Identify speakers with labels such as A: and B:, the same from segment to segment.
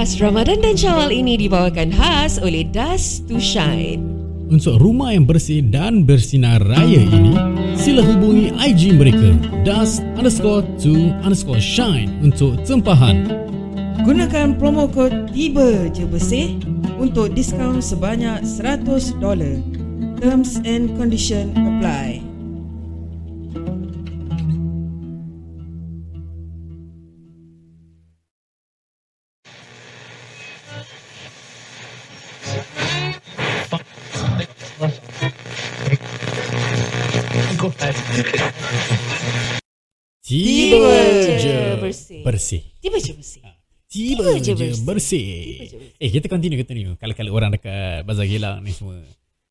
A: khas Ramadan dan Syawal ini dibawakan khas oleh Dust to Shine.
B: Untuk rumah yang bersih dan bersinar raya ini, sila hubungi IG mereka dust underscore to underscore shine untuk tempahan.
C: Gunakan promo kod Tiba Je Bersih untuk diskaun sebanyak $100. Terms and condition apply.
B: Tiba je
A: bersih.
B: bersih.
A: Tiba je bersih.
B: Tiba,
A: Tiba je bersih.
B: bersih.
A: Tiba je bersih.
B: Eh, kita continue, continue. Kalau-kalau orang dekat Bazar Gilang ni semua.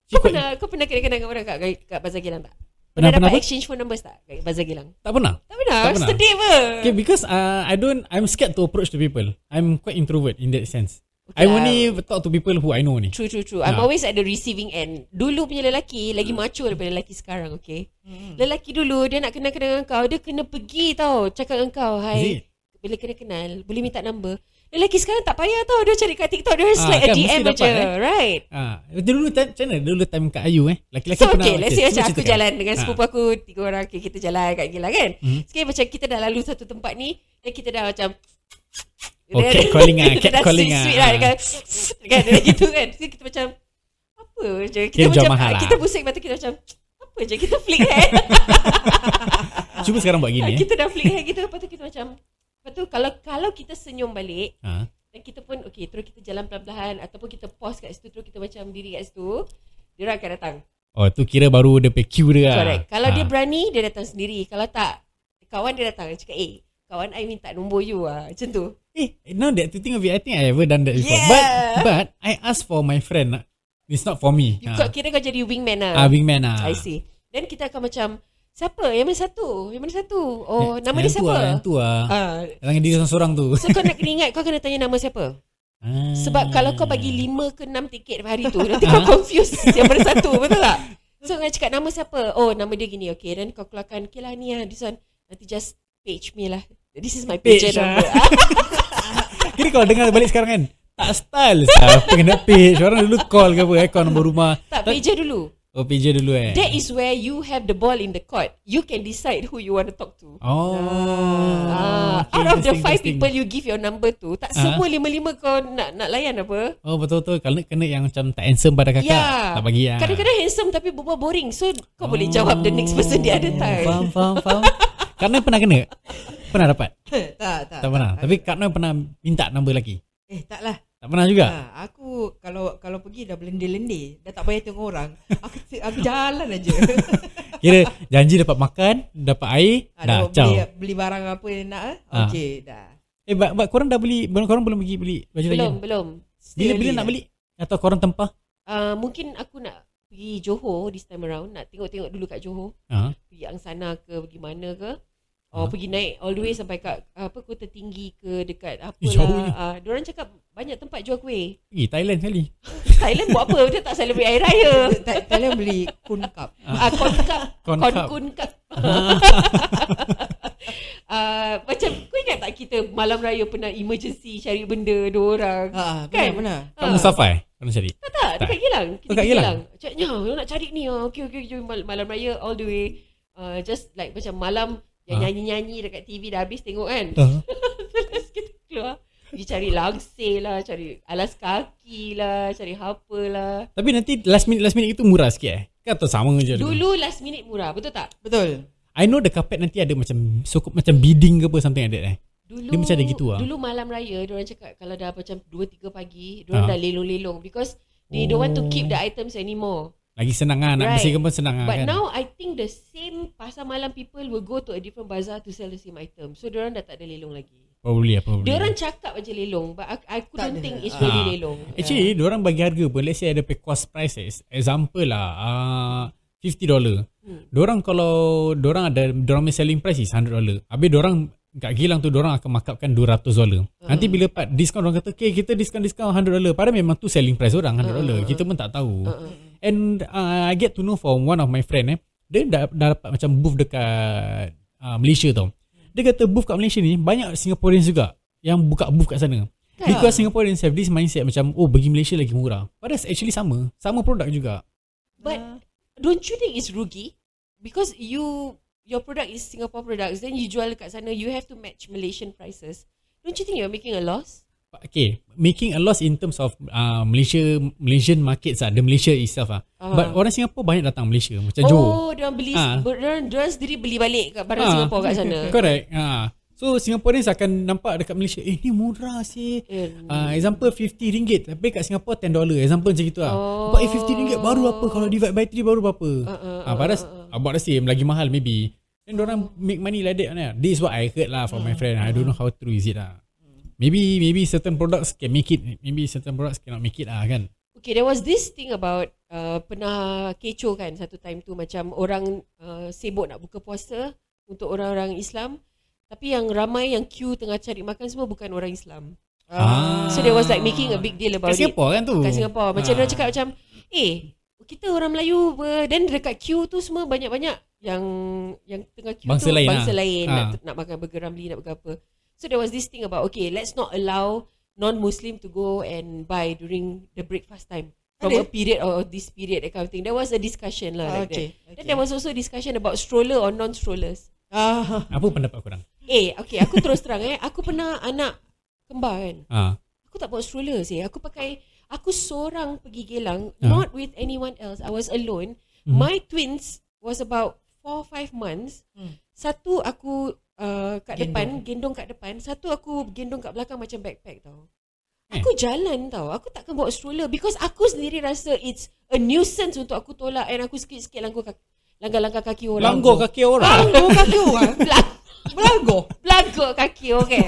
A: Kau pernah kau pernah kenal-kenal dengan orang kat, kat Bazar Gilang tak?
B: Pernah,
A: Pernah
B: pernah
A: dapat
B: apa?
A: exchange phone numbers tak kat Bazar Gilang?
B: Tak pernah.
A: Tak pernah.
B: Tak pernah.
A: Sedih apa?
B: Okay, because uh, I don't, I'm scared to approach the people. I'm quite introvert in that sense. I
A: lah.
B: only talk to people who I know ni.
A: True, true, true. I'm
B: Ha.
A: always at the receiving end. Dulu punya lelaki lagi macho daripada lelaki sekarang, okay? Lelaki dulu, dia nak kenal-kenal dengan kau, dia kena pergi tau. Cakap dengan kau, hai, bila kena kenal, boleh minta number. Lelaki sekarang tak payah tau. Dia cari kat TikTok, dia
B: Ah,
A: slide
B: kan,
A: a DM aja.
B: eh?
A: Right?
B: Ah, dulu time macam mana? Dulu time kat Ayu eh. Laki-laki
A: So
B: pernah
A: okay Let's say macam aku
B: ceritakan.
A: jalan Dengan
B: Ah.
A: sepupu aku Tiga orang okay, Kita jalan kat Gila kan
B: Mhm.
A: Sekali macam kita dah lalu Satu tempat ni Dan kita dah macam
B: Oh, catcalling ah,
A: Kita dah
B: catcalling
A: sweet,
B: ah.
A: lah Dengan Kan dia gitu kan So kita macam Apa je Kita
B: jual
A: macam
B: mahal lah.
A: Kita pusing mata kita macam Apa je Kita flick hair
B: Cuba sekarang buat gini eh.
A: Kita dah flick hair gitu Lepas tu kita macam Lepas tu kalau Kalau kita senyum balik
B: Ha.
A: dan kita pun okay terus kita jalan perlahan-lahan ataupun kita pause kat situ terus kita macam diri kat situ dia orang akan datang
B: Oh tu kira baru dia pay queue dia lah.
A: Correct. Kalau
B: Ah.
A: dia berani, dia datang sendiri. Kalau tak, kawan dia datang. Dia cakap, eh, kawan I minta nombor you lah. Macam tu.
B: Eh, now that to think of it, I think I ever done that before.
A: Yeah.
B: But but I asked for my friend. ah. It's not for me.
A: You, kau kira kau jadi wingman lah.
B: Ah, wingman ah.
A: I see. Then kita akan macam, siapa? Yang mana satu? Yang mana satu? Oh, nama dia siapa?
B: ah, Yang tu ah.
A: Ah,
B: Yang diri seorang tu.
A: so kau nak kena ingat, kau kena tanya nama siapa.
B: Ah.
A: Sebab kalau kau bagi lima ke enam tiket hari tu, nanti kau confuse yang mana satu. Betul tak? So kau cakap nama siapa? Oh, nama dia gini. Okay, then kau keluarkan, okay lah ni lah, this one. Nanti just page me lah. This is my
B: Page
A: page
B: lah. Kira kalau dengar balik sekarang kan. Tak style Siapa kena page Orang dulu call ke apa eh, Call nombor rumah
A: tak, pager dulu.
B: Oh pager dulu eh
A: That is where you have the ball in the court. You can decide who you want to talk to.
B: Oh
A: Ah,
B: okay,
A: out of the five people you give your number to, tak
B: Ah.
A: semua lima-lima kau nak nak layan apa?
B: Oh betul-betul Kalau kena yang macam Tak handsome pada kakak
A: Ya.
B: Tak bagi lah
A: Kadang-kadang handsome tapi berbual boring. So kau boleh jawab the next person the other time.
B: Faham faham faham Kak Noi pernah kena Pernah dapat
C: tak, tak.
B: Tak pernah Tapi Kak Noi pernah Minta nombor lelaki
C: Eh, tak lah.
B: Tak pernah juga
C: Ha, aku kalau kalau pergi dah belendir-lendir, dah tak payah tengok orang. Aku aku jalan aja.
B: Kira janji dapat makan Dapat air
C: ha,
B: Dah
C: dah
B: ciao
C: beli beli barang apa yang nak eh?
B: Ah.
C: Okey, dah.
B: Eh but, but korang dah beli Korang belum pergi beli baju lagi
A: Belum, belum.
B: Bila bila nak
C: lah.
B: beli Atau korang tempah
A: Uh, mungkin aku nak pergi Johor this time around. Nak tengok-tengok dulu kat Johor.
B: ha?
A: Pergi Angsana ke, pergi mana ke. Oh,
B: Ah.
A: pergi naik all the way sampai kat apa kota tinggi ke dekat apa
B: Eh,
A: lah. Ah, diorang cakap banyak tempat jual kuih.
B: Pergi Thailand sekali
A: Thailand buat apa? Dia tak celebrate hari raya.
C: Thailand beli kun cup.
A: Ah, corn cup.
B: Corn cup.
A: kun cup. Ah, macam kau ingat tak kita malam raya pernah emergency cari benda dua orang?
C: Ha,
A: Kan?
C: Mana?
B: Kat
A: Ah.
B: Mustafa eh Korang cari
A: Tak tak, dekat Gilang. Kita
B: kat
A: pergi
B: Gilang?
A: Cakap, "Nya, you nak cari ni ah. Okey okey jom mal- malam raya all the way. Uh, just like macam malam yang
B: Ah.
A: nyanyi-nyanyi dekat TV dah habis tengok kan.
B: Ah.
A: Terus kita keluar. Pergi cari langsir lah, cari alas kaki lah, cari apa lah.
B: Tapi nanti last minute last minute itu murah sikit eh Kan atau sama je
A: Dulu last minute murah, betul tak?
C: Betul.
B: I know the carpet nanti ada macam Sokop macam bidding ke apa Something like that eh
A: Dulu
B: Dia macam ada gitu ah.
A: Dulu malam raya Diorang cakap Kalau dah macam 2-3 pagi Diorang
B: Ah.
A: dah lelong-lelong Because They don't want to keep the items anymore
B: Lagi senang lah Nak
A: Right.
B: bersihkan pun senang lah
A: But
B: kan?
A: now I think the same Pasar malam people Will go to a different bazaar To sell the same item. So diorang dah tak ada lelong lagi.
B: Probably lah probably.
A: Diorang cakap aja lelong But I, I couldn't
C: ada.
A: think It's
C: Ah.
A: really lelong.
B: Actually diorang bagi harga pun. Let's say ada pay cost price eh. Example lah uh, $50
A: Hmm.
B: Diorang kalau Diorang ada Diorang punya selling price is $100 Habis diorang Kat Gilang tu Diorang akan markupkan $200 Nanti bila part diskaun Diorang kata Okay kita diskaun-diskaun $100 Padahal memang tu selling price orang $100 Kita pun tak tahu.
A: Uh-uh.
B: And uh, I get to know from one of my friend eh Dia dah, dah dapat macam booth dekat uh, Malaysia tau Dia kata booth kat Malaysia ni Banyak Singaporeans juga Yang buka booth kat sana
A: Kan?
B: Because Singaporeans have this mindset macam oh bagi Malaysia lagi murah. Padahal actually sama. Sama produk juga.
A: But don't you think it's rugi? Because you your product is Singapore products, then you jual kat sana, you have to match Malaysian prices. Don't you think you're making a loss?
B: Okay, making a loss in terms of uh, Malaysia Malaysian markets ah, the Malaysia itself ah.
A: Ah.
B: But orang Singapore banyak datang Malaysia macam Johor.
A: Oh, dia beli,
B: Ah.
A: dia sendiri beli balik kat barang
B: Ah.
A: Singapore kat sana.
B: Correct. Ha. So Singaporeans akan nampak dekat Malaysia, eh ni murah sih.
A: Eh,
B: Uh, example 50 ringgit tapi kat Singapore 10 dollar. Example macam gitu lah.
A: Oh.
B: But eh 50 ringgit baru apa kalau divide by 3 baru berapa?
A: Uh, uh,
B: Ah, padahal about the same lagi mahal maybe. Then orang make money like that kan. This is what I heard lah from my friend. I don't know how true is it lah. Maybe maybe certain products can make it, maybe certain products cannot make it lah kan.
A: Okay, there was this thing about uh, pernah kecoh kan satu time tu macam orang uh, sibuk nak buka puasa untuk orang-orang Islam tapi yang ramai yang queue tengah cari makan semua bukan orang Islam.
B: Ah.
A: So they was like making a big deal about
B: Kat Singapore kan tu.
A: it kat Singapore. Macam
B: Ah.
A: dia cakap macam eh kita orang Melayu ber dan dekat queue tu semua banyak-banyak yang yang tengah queue
B: Bangsa
A: tu
B: lain
A: bangsa
B: lah.
A: lain
B: Ah.
A: nak, nak makan burger Ramli nak makan apa. So there was this thing about okay let's not allow non-Muslim to go and buy during the breakfast time from
C: Ada?
A: a period or this period that kind of thing. There was a discussion lah
C: Ah,
A: like
C: okay,
A: that.
C: okay.
A: Then there was also discussion about stroller or non-strollers.
C: Ah,
B: Apa pendapat korang?
A: Eh, okay, aku terus terang eh, aku pernah anak kembar kan.
B: Ah.
A: Aku tak bawa stroller sih. Aku pakai aku seorang pergi Gelang,
B: Ah.
A: not with anyone else. I was alone.
B: Mhm.
A: My twins was about 4 5 months.
C: Hmm.
A: Satu aku uh, kat
C: Gendong.
A: depan, gendong kat depan. Satu aku gendong kat belakang macam backpack tau.
B: Eh.
A: Aku jalan tau. Aku takkan bawa stroller because aku sendiri rasa it's a nuisance untuk aku tolak and aku sikit-sikit langgar kaki, langgar-langgar kaki orang.
B: Langgar kaki orang.
C: Langgar kaki orang.
A: Belang-
C: Belanggar.
A: Belanggar kaki okay.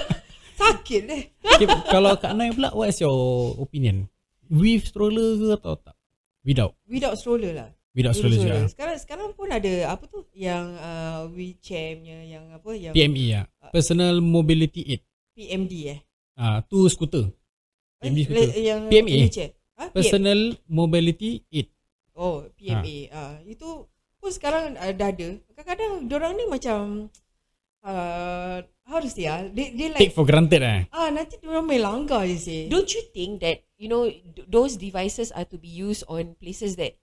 C: Sakit deh.
B: okay, kalau Kak Nai pula what is your opinion? With stroller ke atau tak? Without.
C: Without stroller lah.
B: Without stroller juga.
C: Sekarang sekarang pun ada apa tu yang uh, wheelchair punya yang apa yang
B: PME ya. Personal Mobility Aid.
C: PMD eh.
B: Ah, tu skuter. PMD
C: Eh,
B: skuter.
C: le- yang
B: PMA.
C: wheelchair. Ha? PM.
B: Personal Mobility Aid.
C: Oh, PMA. Ah, itu pun sekarang uh, dah ada. Kadang-kadang orang ni macam uh, how to say ah, they, they like
B: Take for granted eh.
C: ah nanti orang main langgar je sih.
A: Don't you think that you know th- those devices are to be used on places that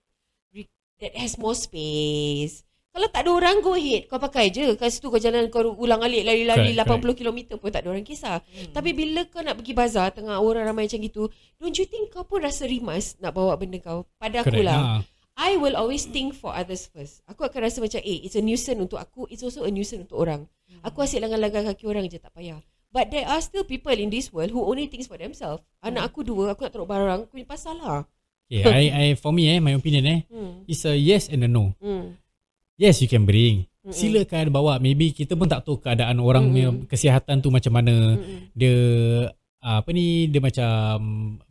A: that has more space? Kalau tak ada orang go ahead kau pakai je kat situ kau jalan kau ulang alik lari-lari
B: Correct,
A: 80 km pun tak ada orang kisah. Hmm. Tapi bila kau nak pergi bazar tengah orang ramai macam gitu, don't you think kau pun rasa rimas nak bawa benda kau? Pada aku
B: Correct.
A: lah.
B: Ah.
A: I will always think for others first. Aku akan rasa macam eh it's a nuisance untuk aku, it's also a nuisance untuk orang. Aku asyik langgar-langgar kaki orang je tak payah. But there are still people in this world who only thinks for themselves. Anak aku dua, aku nak taruh barang, aku punya pasal lah.
B: Okay, I, I, for me eh, my opinion eh,
A: Hmm.
B: it's a yes and a no.
A: Hmm.
B: Yes, you can bring.
A: Mm-mm.
B: Silakan bawa. Maybe kita pun tak tahu keadaan orang
A: Mm-mm.
B: kesihatan tu macam mana.
A: Mm-mm.
B: Dia ah, apa ni dia macam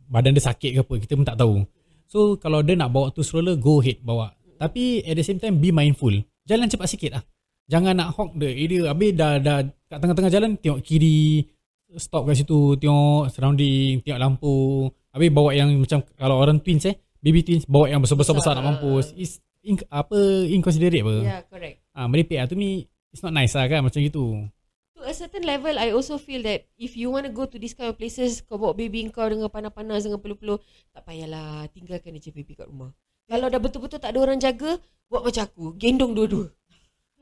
B: badan dia sakit ke apa kita pun tak tahu. So kalau dia nak bawa tu stroller go ahead bawa. Tapi at the same time be mindful. Jalan cepat sikit lah. Jangan nak hog the area. Habis dah, dah kat tengah-tengah jalan tengok kiri. Stop kat situ. Tengok surrounding. Tengok lampu. Habis bawa yang macam kalau orang twins eh. Baby twins bawa yang besar-besar nak mampus. Is in, apa inconsiderate apa.
A: Yeah, correct.
B: Ah, merepek lah. To me, it's not nice lah kan macam gitu.
A: To a certain level, I also feel that if you want to go to this kind of places, kau bawa baby kau dengan panas-panas, dengan peluh-peluh, tak payahlah. Tinggalkan je baby kat rumah. Kalau dah betul-betul tak ada orang jaga, buat macam aku. Gendong dua-dua.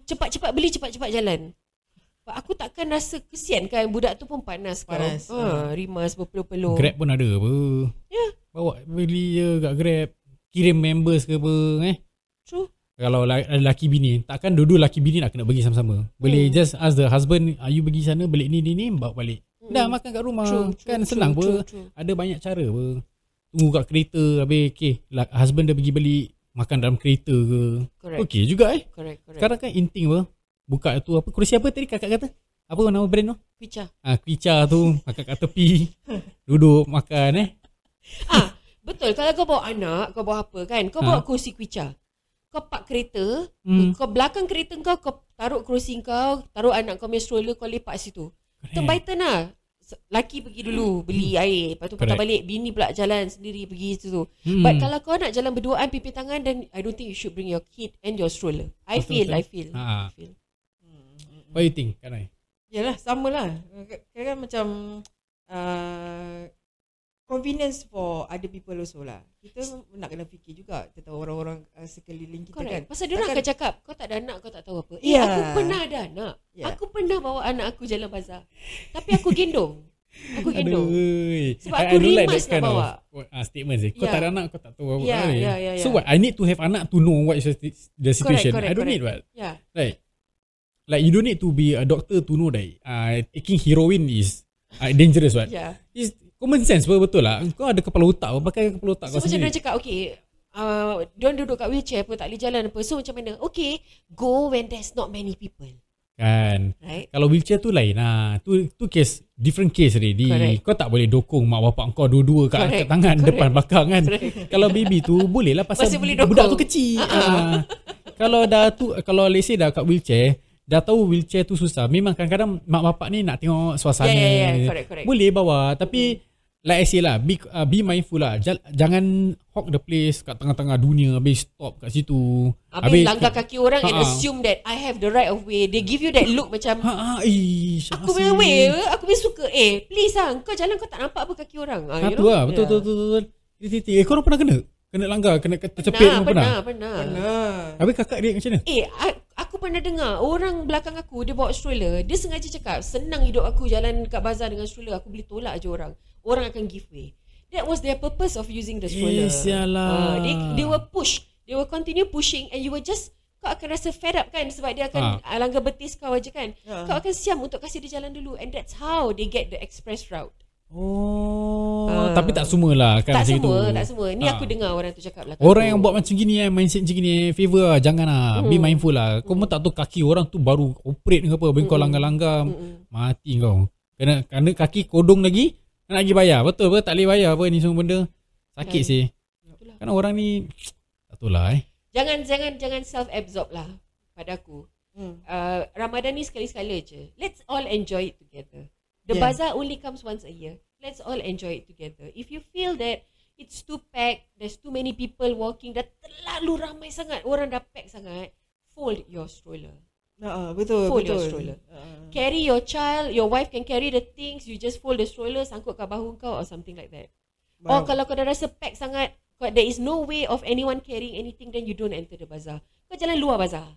A: Cepat-cepat beli, cepat-cepat jalan. But aku takkan rasa kesian kan budak tu pun panas,
C: Panas,
A: kau. Ha, rimas berpeluh-peluh.
B: Grab pun ada apa.
A: Ya.
B: Bawa beli je kat Grab. Kirim members ke apa eh.
A: True.
B: Kalau la- laki bini, takkan dua-dua laki bini nak kena pergi sama-sama. Boleh
A: Hmm.
B: just ask the husband, are you pergi sana, beli ni, ni, ni, bawa balik.
A: Hmm.
B: Dah makan kat rumah.
A: True, true,
B: kan
A: true,
B: senang
A: true,
B: apa.
A: true.
B: Ada banyak cara apa. Tunggu kat kereta, habis okay, husband dah pergi beli makan dalam kereta ke.
A: Correct.
B: Okay juga eh.
A: Correct, correct.
B: Sekarang kan inting apa. Buka tu apa, kerusi apa tadi kakak kata? Apa nama brand tu?
A: Picha.
B: Ah, Kwicha tu, makan kat tepi. Duduk makan eh.
A: Ah, betul. Kalau kau bawa anak, kau bawa apa kan? Kau
B: Ha.
A: bawa kursi kuica. Kau park kereta,
B: Hmm.
A: kau belakang kereta kau, kau taruh kerusi kau, taruh anak kau punya stroller, kau lepak situ. Turn by turn lah. Laki pergi dulu beli air, lepas tu patah
B: Hmm.
A: Balik, bini pula jalan sendiri pergi situ.
B: Hmm.
A: But kalau kau nak jalan berduaan pipi tangan then I don't think you should bring your kid and your stroller. I
B: Betul,
A: feel,
B: betul.
A: I feel.
B: Ha.
A: I feel.
B: What you think? Kan I?
C: Yalah sama lah Kadang-kadang macam uh, convenience for other people also lah. Kita nak kena fikir juga tentang orang-orang uh, sekeliling kita
A: Correct.
C: kan.
A: Pasal dia orang
C: Takkan-
A: akan cakap, kau tak ada anak, kau tak tahu apa. Eh,
C: Ya.
A: aku pernah ada anak.
C: Ya.
A: Aku pernah bawa anak aku jalan bazar. Tapi aku gendong. Aku gendong.
B: Aduh.
A: Sebab
B: I-
A: aku
B: I like
A: rimas
B: kind
A: nak
B: of
A: bawa.
B: uh, statement sih. Kau
A: Ya.
B: tak ada anak, kau tak tahu apa.
A: Ya,
B: apa.
A: ya, ya,
B: So
A: ya.
B: what? I need to have anak to know what is the situation.
A: correct,
B: I don't
A: correct.
B: need what.
A: Ya.
B: Right. Like you don't need to be a doctor to know that uh, taking heroin is uh, dangerous what.
A: Ya.
B: It's common sense apa betul lah. Kau ada kepala otak, kau pakai kepala otak
A: So
B: kau
A: macam
B: sendiri.
A: dia cakap, okay, uh, diorang duduk kat wheelchair apa, tak boleh jalan apa. So macam mana? Okay, go when there's not many people.
B: Kan.
A: Right?
B: Kalau wheelchair tu lain lah. Tu tu case different case already.
A: Correct.
B: Kau tak boleh dokong mak bapak kau dua-dua kat,
A: Correct.
B: kat tangan
A: Correct.
B: depan belakang kan.
A: Correct.
B: Kalau baby tu boleh lah pasal
A: Masih boleh dokong.
B: budak tu kecil. Ah. kalau dah tu kalau let's say dah kat wheelchair dah tahu wheelchair tu susah. Memang kadang-kadang mak bapak ni nak tengok suasana.
A: Ya, ya, ya. Correct, correct.
B: Boleh bawa tapi like I say lah be, uh, be mindful lah. Jal, jangan hog the place kat tengah-tengah dunia habis stop kat situ.
A: Habis langgar kaki orang and
B: Ha, ha.
A: assume that I have the right of way. They give you that look macam,
B: Ha ha ish.
A: aku punya way, aku punya suka. Eh, please lah, kau jalan kau tak nampak apa kaki orang. Ah,
B: Ha
A: you know?
B: lah betul
C: Ya.
B: betul betul. betul. Titik-titik. Eh korang pernah kena? Kena langgar, kena tercepit
A: Pernah,
B: pernah.
A: pernah, pernah.
B: Habis kakak dia macam mana?
A: Eh, a- aku pernah dengar orang belakang aku dia bawa stroller. Dia sengaja cakap, senang hidup aku jalan kat bazar dengan stroller. Aku boleh tolak je orang. Orang akan give way. That was their purpose of using the stroller.
B: Eh, sialah.
A: Ah, they, they will push. They will continue pushing and you will just kau akan rasa fed up kan sebab dia akan ha. langgar betis kau aja kan.
C: Ha.
A: Kau akan siam untuk kasih dia jalan dulu and that's how they get the express route.
B: Oh,
A: Ah.
B: tapi tak semualah kan
A: tak
B: macam
A: semua,
B: itu.
A: tak semua. Ni
B: Ah.
A: aku dengar orang tu cakap belakang
B: Orang
A: aku.
B: yang buat macam gini eh, mindset macam gini eh, favor lah, jangan lah.
A: Hmm.
B: Be mindful lah. Kau pun tak tahu kaki orang tu baru operate ke apa. Habis kau
A: Hmm.
B: langgar-langgar,
A: Mm-mm.
B: mati kau. Kena, kena kaki kodong lagi, nak lagi bayar. Betul apa? Tak boleh bayar apa ni semua benda. Sakit
A: Kan.
B: sih.
A: Itulah.
B: Kan orang ni, tak tahu lah eh.
A: Jangan jangan jangan self absorb lah pada aku.
C: Hmm.
A: Uh, Ramadan ni sekali-sekala je. Let's all enjoy it together. The
C: Yeah.
A: bazaar only comes once a year. Let's all enjoy it together. If you feel that it's too packed, there's too many people walking, dah terlalu ramai sangat, orang dah pack sangat, fold your stroller.
C: Ha, betul,
A: Fold
C: betul.
A: your stroller.
C: Ha.
A: Carry your child, your wife can carry the things, you just fold the stroller, sangkut kat bahu kau or something like that. Or kalau kau dah rasa pack sangat, kau, there is no way of anyone carrying anything, then you don't enter the bazaar. Kau jalan luar bazaar.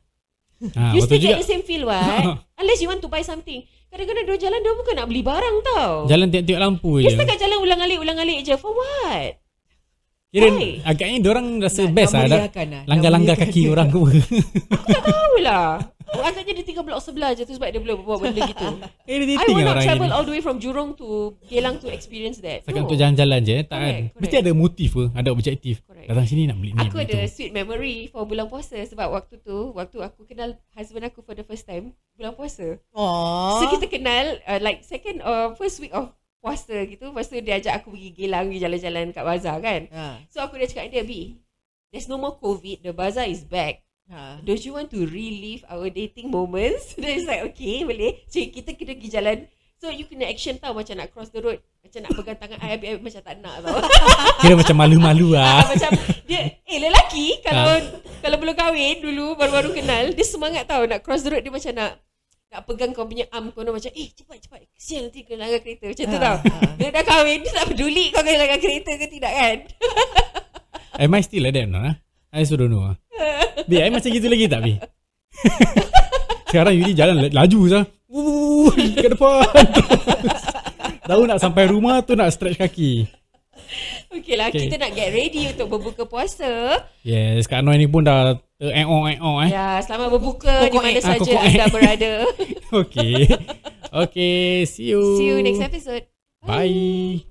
B: Ha,
A: you still
B: juga.
A: get the same feel what? Unless you want to buy something. Kadang-kadang dia jalan dia bukan nak beli barang tau.
B: Jalan tengok-tengok lampu
A: Dia
B: je.
A: setakat jalan ulang-alik ulang-alik je. For what?
B: Kira
A: Why?
B: agaknya orang rasa
C: Nak-
B: best lah. dah-
C: lah.
B: Langgar-langgar kaki orang tu.
A: Tahu lah. Oh, agaknya dia tinggal blok sebelah je tu sebab dia boleh buat benda gitu.
B: Eh, dia
A: I will not travel
B: ni.
A: all the way from Jurong to Geylang to experience that.
B: Sekarang
A: No.
B: untuk jalan-jalan je eh, tak kan.
A: Correct,
B: Mesti
A: correct.
B: ada motif ke, ada objektif. Datang sini nak beli ni.
A: Aku ada
B: tu.
A: sweet memory for bulan puasa sebab waktu tu, waktu aku kenal husband aku for the first time, bulan puasa.
C: Oh.
A: So kita kenal uh, like second or first week of puasa gitu. Lepas tu dia ajak aku pergi Geylang, pergi jalan-jalan kat bazar kan.
C: Ha.
A: So aku dah cakap dia, B, there's no more COVID, the bazaar is back.
C: Ha.
A: Don't you want to relive our dating moments? Then it's like, okay, boleh. So kita kena pergi jalan. So you kena action tau macam nak cross the road. Macam nak pegang tangan I, habis- habis macam tak nak tau.
B: Kira macam malu-malu
A: Ah,
B: lah.
A: macam dia, eh lelaki kalau
B: Ah.
A: kalau belum kahwin dulu, baru-baru kenal, dia semangat tau nak cross the road. Dia macam nak nak pegang kau punya arm kau macam eh cepat cepat kesian nanti kena langgar kereta macam tu
C: Ah,
A: tau
C: ah.
A: dia dah kahwin dia tak peduli kau kena langgar kereta ke tidak kan
B: Am I still like that not? ah? I also don't know. ah. Bi, I macam gitu lagi tak Bi? Sekarang Yudi jalan la- laju sah. Wuh, ke depan. Tahu nak sampai rumah tu nak stretch kaki.
A: Okey lah
B: Okay.
A: kita nak get ready untuk berbuka puasa
B: Yes, Kak Noi ni pun dah ter-eng-ong-eng-ong eh.
A: Ya, selamat berbuka di mana
C: eh.
B: Ah,
A: saja
B: eh.
A: anda berada.
B: Okay. Okay, see you.
A: See you next episode.
B: Bye.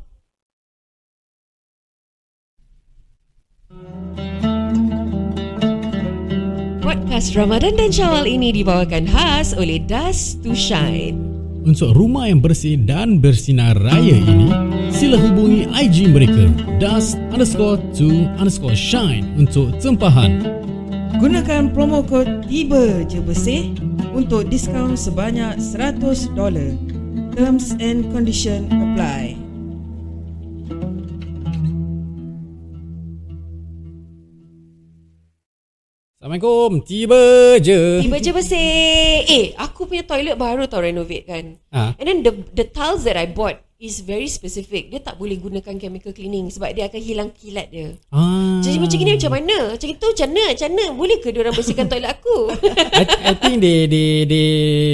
A: Podcast Ramadan dan Syawal ini dibawakan khas oleh Dust to Shine.
B: Untuk rumah yang bersih dan bersinar raya ini, sila hubungi IG mereka dust underscore to underscore shine untuk tempahan.
C: Gunakan promo kod tiba je bersih untuk diskaun sebanyak $100. Terms and condition apply.
B: Assalamualaikum, tiba je.
A: Tiba je bersih. Eh, aku punya toilet baru tau renovate kan.
B: Ah,
A: And then the the tiles that I bought is very specific. Dia tak boleh gunakan chemical cleaning sebab dia akan hilang kilat dia.
B: Ah.
A: Jadi macam ni macam mana? Macam itu macam mana? Macam mana? Boleh ke dia orang bersihkan toilet aku?
B: I, I think they they they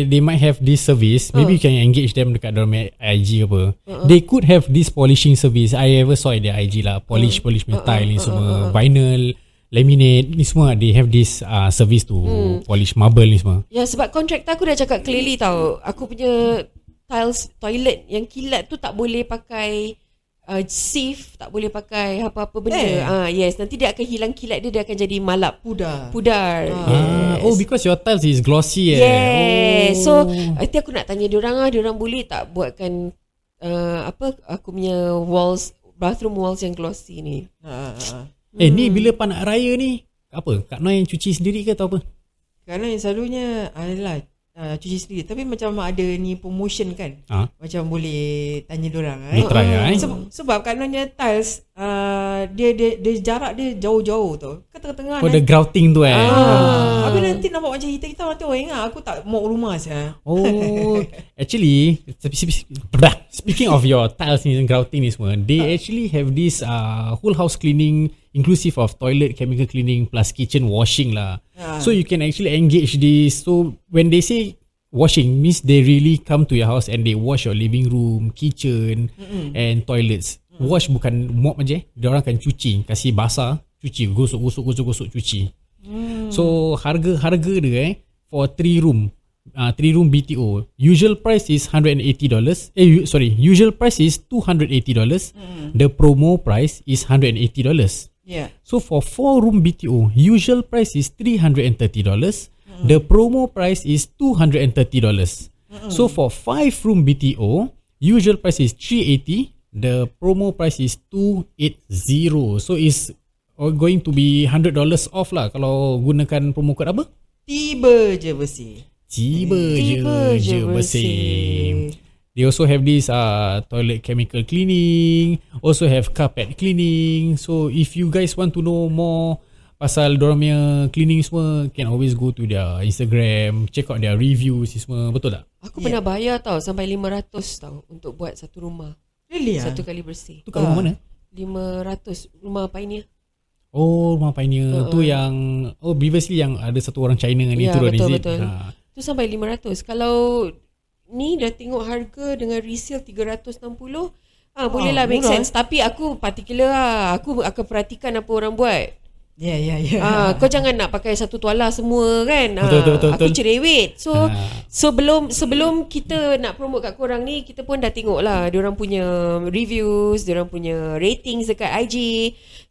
B: they might have this service. Maybe you can engage them dekat dalam IG apa. They could have this polishing service. I ever saw in their IG lah. Polish polish metal ni semua. Vinyl, laminate ni semua. They have this uh, service to polish marble ni semua.
A: ya sebab kontraktor aku dah cakap clearly tau. Aku punya tiles toilet yang kilat tu tak boleh pakai uh, sieve, tak boleh pakai apa-apa benda.
C: Eh.
A: Ah yes, nanti dia akan hilang kilat dia dia akan jadi malap.
C: Pudar.
A: Pudar.
B: Ah, oh because your tiles is glossy eh.
A: Yes.
B: Oh.
A: So nanti aku nak tanya diorang ah, diorang boleh tak buatkan uh, apa aku punya walls bathroom walls yang glossy ni.
C: Ha, ha.
B: Eh ni bila panak raya ni apa? Kak Noi yang cuci sendiri ke atau apa?
C: Kerana yang selalunya adalah uh, cuci sendiri. Tapi macam ada ni promotion kan.
B: Ah,
C: Macam boleh tanya
B: Boleh try lah, eh.
C: Sebab, sebab katanya tiles uh, dia, dia dia jarak dia jauh-jauh tu. Kan tengah-tengah
B: oh the grouting tu eh.
C: Ah. Habis nanti nampak macam hitam-hitam nanti orang ingat aku tak mau rumah saya.
B: Oh, actually, speaking of your tiles ni and grouting ni semua, they actually have this uh, whole house cleaning inclusive of toilet chemical cleaning plus kitchen washing lah.
C: Ah.
B: So you can actually engage this. So when they say washing means they really come to your house and they wash your living room, kitchen Mm-mm. and toilets. Wash bukan mop aja. Dia orang akan cuci, kasih basah, cuci, gosok, gosok, gosok, gosok, cuci. So harga harga dia eh for 3 room uh, 3 room BTO usual price is $180 eh u- sorry usual price is $280 the promo price is $180
C: Yeah.
B: so for 4 room BTO usual price is $330 the promo price is $230 so for 5 room BTO usual price is 380 the promo price is 280 so is going to be $100 off lah kalau gunakan promo code apa?
C: Tiba je bersih.
B: Tiba,
A: Tiba
B: je,
A: je
B: je bersih. They also have this uh, toilet chemical cleaning, also have carpet cleaning. So if you guys want to know more pasal dorang punya cleaning semua, can always go to their Instagram, check out their reviews semua. Betul tak?
A: Aku pernah bayar tau sampai 500 tau untuk buat satu rumah.
C: Really ah?
A: Satu kali bersih.
B: Tu kat rumah mana?
A: 500 rumah Pioneer.
B: Oh, rumah Pioneer.
A: Uh-uh.
B: Tu yang, oh previously yang ada satu orang China ni
A: Ya,
B: turun
A: betul,
B: is it?
A: betul.
B: Ha.
A: Tu sampai 500. Kalau ni dah tengok harga dengan resale 360, ah boleh lah make
C: murah,
A: sense. Tapi aku particular lah. Aku akan perhatikan apa orang buat.
C: Ya, ya, ya.
A: Ah, kau jangan nak pakai satu tuala semua kan.
B: Betul, betul, betul,
A: Aku
B: betul.
A: cerewet. So
B: Ah.
A: sebelum sebelum kita nak promote kat korang ni, kita pun dah tengok lah diorang punya reviews, diorang punya ratings dekat IG.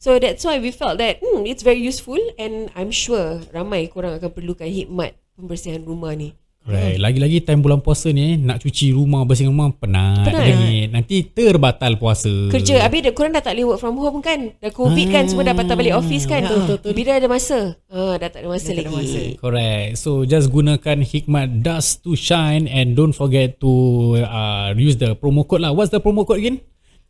A: So that's why we felt that hmm, it's very useful and I'm sure ramai korang akan perlukan hikmat pembersihan rumah ni.
B: Right. Lagi-lagi time bulan puasa ni eh, nak cuci rumah, bersihkan rumah penat,
A: Penat.
B: bengit. Nanti terbatal puasa.
A: Kerja Habis dah, korang dah tak boleh work from home kan Dah covid kan Semua dah patah balik office kan Bila ada masa ah, Dah tak ada masa
C: Dah tak ada
A: lagi
C: masa.
B: Correct. So just gunakan hikmat dust to shine and don't forget to uh, use the promo code lah. What's the promo code again?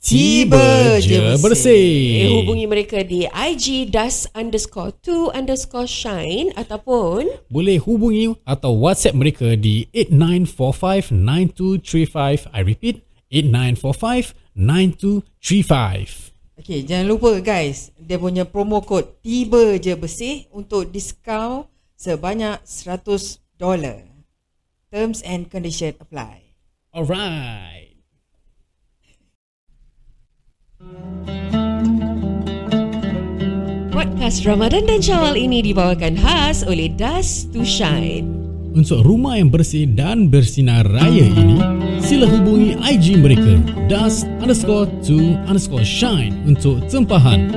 C: Tiba je bersih.
A: Eh, hubungi mereka di IG das underscore to underscore shine ataupun
B: Boleh hubungi atau WhatsApp mereka di 89459235. I repeat, 89459235.
C: Okay, jangan lupa guys, dia punya promo code tiba je bersih untuk diskaun sebanyak $100. Terms and condition apply.
B: Alright.
A: Podcast Ramadan dan Syawal ini dibawakan khas oleh Das to Shine.
B: Untuk rumah yang bersih dan bersinar raya ini, sila hubungi IG mereka dust underscore to underscore shine untuk tempahan.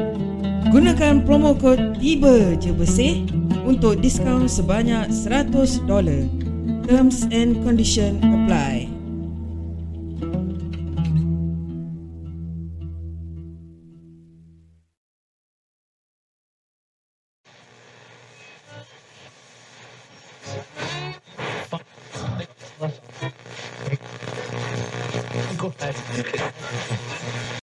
C: Gunakan promo kod tiba je bersih untuk diskaun sebanyak $100. Terms and condition apply.